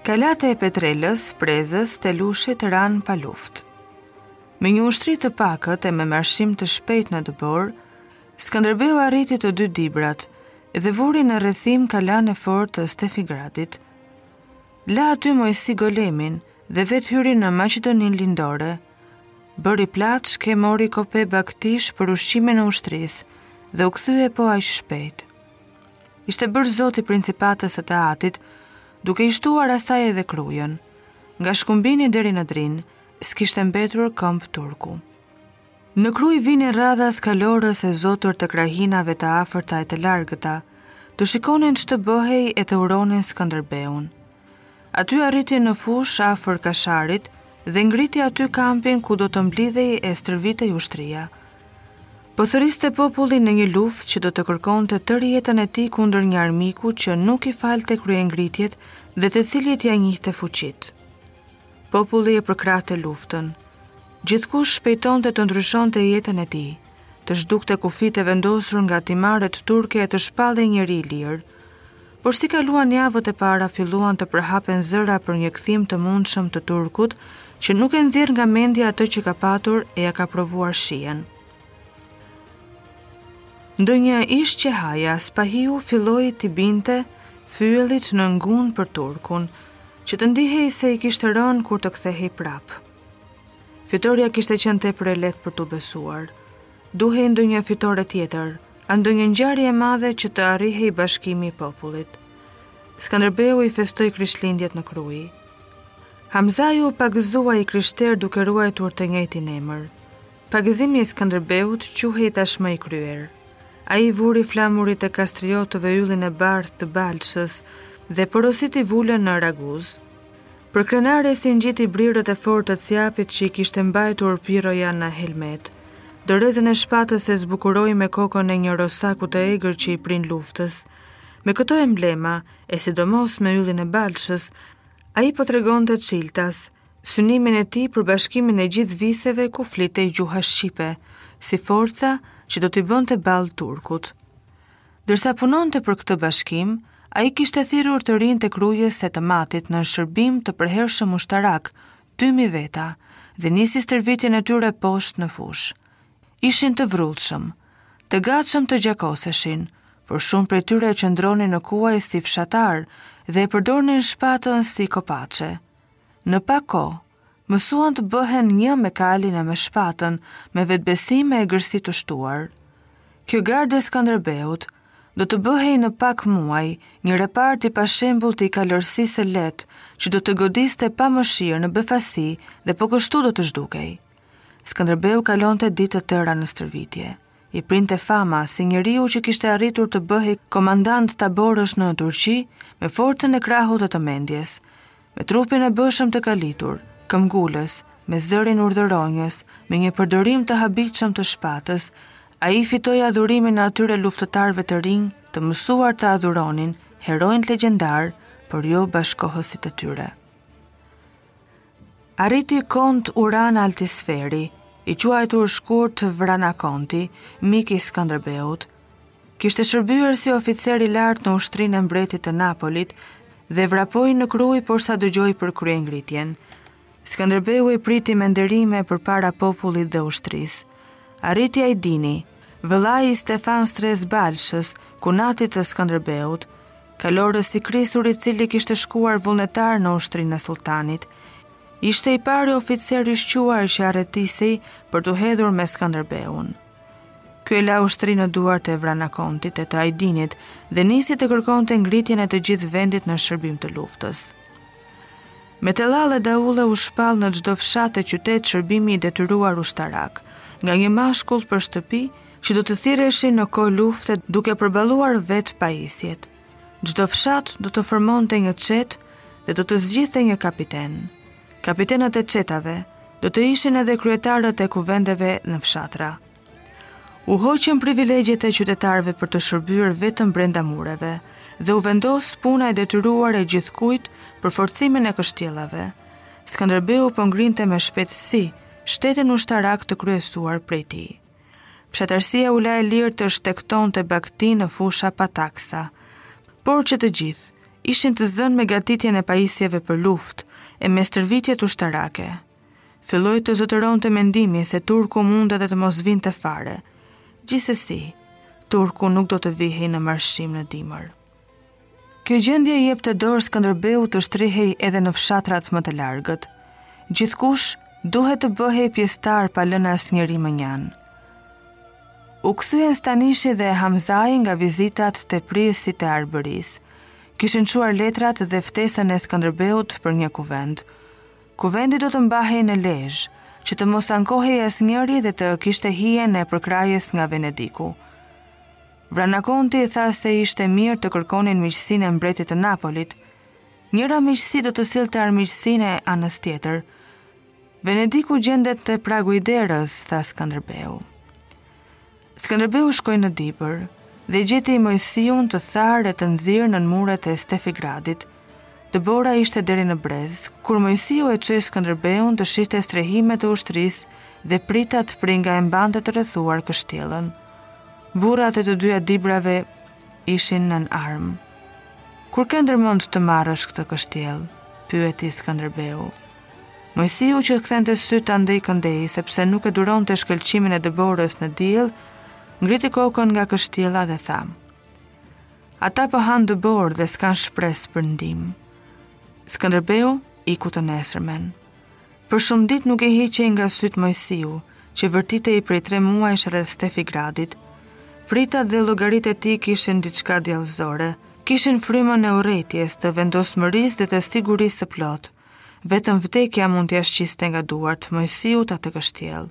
Kalatë e Petrelës, Prezës, Telushit ranë pa luftë. Me një ushtri të pakët e me marshim të shpejt në dëborë, Skënderbeu arriti të dy dibrat dhe vuri në rrethim kalanë e fortë të Sfetigradit. La aty Moisi Golemin dhe vetë hyri në Maqedoninë Lindore. Bëri plaçkë, mori kope bagëtish për ushqimin e ushtrisë dhe u kthye po aq shpejt. Ishte bërë zot i principatës së të atit, duke i shtuar asaj edhe Krujën. Nga Shkumbini deri në Drin, s'kishte mbetur këmbë turku. Në Krujë vinin radhas kalorës e zotër të krahinave të afërta e të largëta, të shikonin ç'të bëhej e të uronin Skënderbeun. Aty arriti në fushë afër Kasharit dhe ngriti aty kampin ku do të mblidhej e stërvitej ushtria. Po thërriste popullin në një luftë që do të kërkonte tërë jetën e tij kundër një armiku që nuk i falte kryengritjet dhe të cilit ia njihte fuqitë. Populli e përkrahte luftën. Gjithkush shpejtonte të ndryshonte jetën e tij, të zhdukte kufijtë e vendosur nga timaret turke e të shpallej njeri i lirë. Por si kaluan javët e para filluan të përhapen zëra për një kthim të mundshëm të turkut që nuk e nxjerr nga mendja atë që ka patur e ia ka provuar shijen. Ndonjë ish-qehaja spahiu filloi t'i binte fyellit nën gunë për turkun, që të ndihej se i kishte rënë kur të kthehej prapë. Fitorja kishte qenë tepër e lehtë për t'u besuar. Duhej ndonjë fitore tjetër, a ndonjë ngjarje e madhe që të arrihej bashkimi i popullit. Skënderbeu i festoi Krishtlindjet në Krujë. Hamzai u pagëzua i krishterë duke ruajtur të njëjtin emër. Pagëzimi i Skënderbeut quhej tashmë i kryer. Ai i vuri flamurit të Kastriotëve yllin e bardhë të Balshës dhe porositi vulën në Raguzë. Përkrenares i ngjiti brirët e fortë të cjapit që i kishte mbajtur Pirroja në helmetë. Dorezën e shpatës e zbukuroi me kokën e një rosaku të egër që i prin luftës. Me këto emblema, e sidomos me yllin e Balshës, ai po tregonte çiltas, synimin e tij për bashkimin e gjithë viseve ku flitej gjuha shqipe, si forca që do t'i bënte ballë turkut. Ndërsa punonte për këtë bashkim, ai kishte thirrur të rinjtë e Krujës e të Matit nën shërbim të përhershëm ushtarak, dy mijë veta, dhe nisi stërvitjen e tyre poshtë në fushë. Ishin të vrullshëm. Të gatshëm të gjakoseshin, por shumë prej tyre qëndronin në kuaj si fshatarë dhe e përdornin shpatën si kopaçe. Në pak kohë, Mësuan të bëhen një me kalin e me shpatën, me vetëbesim e egërsi të shtuar. Kjo gardë e Skënderbeut, do të bëhej në pak muaj, një repart i pashembullt i kalorësisë së lehtë, që do të godiste pa mëshirë në befasi dhe po kështu do të zhdukej. Skënderbeu kalonte ditë të tëra në stërvitje. I printe fama si njeriu që kishte arritur të bëhej komandant taborësh në Turqi me forcën e krahut e të mendjes, Me trupin e bëshëm të kalitur, këmbgulës, me zërin urdhëronjës, me një përdorim të habitshëm të shpatës, ai fitoi adhurimin e atyre luftëtarëve të rinj të mësuar të adhuronin heronjtë legjendar, por jo bashkëkohësit e tyre. Arriti Kont Uran Altisferi, i quajtur shkurt Vrana Konti, mik i Skënderbeut, Kishte shërbyer si oficer i lartë në ushtrinë e mbretit të Napolit dhe vrapoi në Krujë porsa dëgjoi për kryengritjen. Skënderbeu e priti me nderime përpara popullit dhe ushtrisë. Arriti Ajdini, vëllai i Stefan Stres Balshës, kunatit të Skënderbeut, kalorës i krisur i cili kishte shkuar vullnetar në ushtrinë e sulltanit. Ishte i pari oficer i shquar që arratisej për t'u hedhur me Skënderbeun. Ky e la ushtrinë në duart e Vranakontit e të Ajdinit dhe nisi të kërkonte ngritjen e të gjithë vendit në shërbim të luftës. Me tellallë e daulle u shpall në çdo fshat e qytet shërbimi i detyruar ushtarak, nga një mashkull për shtëpi që do të thirreshin në kohë lufte duke përballuar vetë pajisjet. Çdo fshat do të formonte një çetë dhe do të zgjidhte një kapiten. Kapitenët e çetave do të ishin edhe kryetarët e kuvendeve në fshatra. U hoqën privilegjet e qytetarëve për të shërbyer vetëm brenda mureve dhe u vendos puna e detyruar e gjithkujt për forcimin e kështjellave. Skënderbeu po ngrinte me shpejtësi shtetin ushtarak të kryesuar prej tij. Fshatarësia u la e lirë të shtegtonte bagëtitë në fusha pa taksa. Porse të gjithë, ishin të zënë me gatitjen e pajisjeve për luftë, e me stërvitjet ushtarake. Filloi të zotëronte mendimi se Turku mund edhe të mos vinte fare. Gjithsesi, Turku nuk do të vihej në marshim në dimër. Kjo gjendje i jepte dorë Skënderbeut të shtrihej edhe në fshatrat më të largët. Gjithkush duhet të bëhej pjesëtar pa lënë asnjeri më njanë. U kthyen Stanishi dhe Hamzai nga vizitat te prijësit e Arbërisë. Kishin çuar letrat dhe ftesën e Skënderbeut për një kuvend. Kuvendi do të mbahej në Lezhë, që të mos ankohej asnjeri dhe të kishte hijen e përkrahjes nga Venediku. Vranakonti tha se ishte mirë të kërkonin miqësinë e mbretit të Napolit. Njëra miqësi do të sillte armiqësinë e anës tjetër. Venediku gjendet te pragu i derës, tha Skënderbeu. Skënderbeu shkoi në Dibër dhe gjeti Moisiun të tharë e të nxirë nën muret e Stefigradit. Dëbora ishte deri në brez, kur Moisiu e çoi Skënderbeun të shihte strehimet e ushtrisë dhe pritat prej nga e mbante të rrethuar kështjellën. Burrat e të dyja Dibrave ishin nën armë. Kur ke ndërmend të marrësh këtë kështjellë? pyeti Skënderbeu. Moisiu që kthente sytë andej këndej, sepse nuk e duronte shkëlqimin e dëborës në diell, ngriti kokën nga kështjella dhe tha: Ata po hanë dëborë dhe s'kanë shpresë për ndihmë. Skënderbeu iku të nesërmen. Për shumë ditë nuk i hiqej nga sytë Moisiu, që vërtitej prej tre muajsh rreth Stefigradit. Pritat dhe llogaritë e tij kishin diçka djallëzore, kishin frymën e urrejtjes, të vendosmërisë dhe të sigurisë së plotë. Vetëm vdekja mund t'ia shqiste nga duart Moisiut atë kështjellë.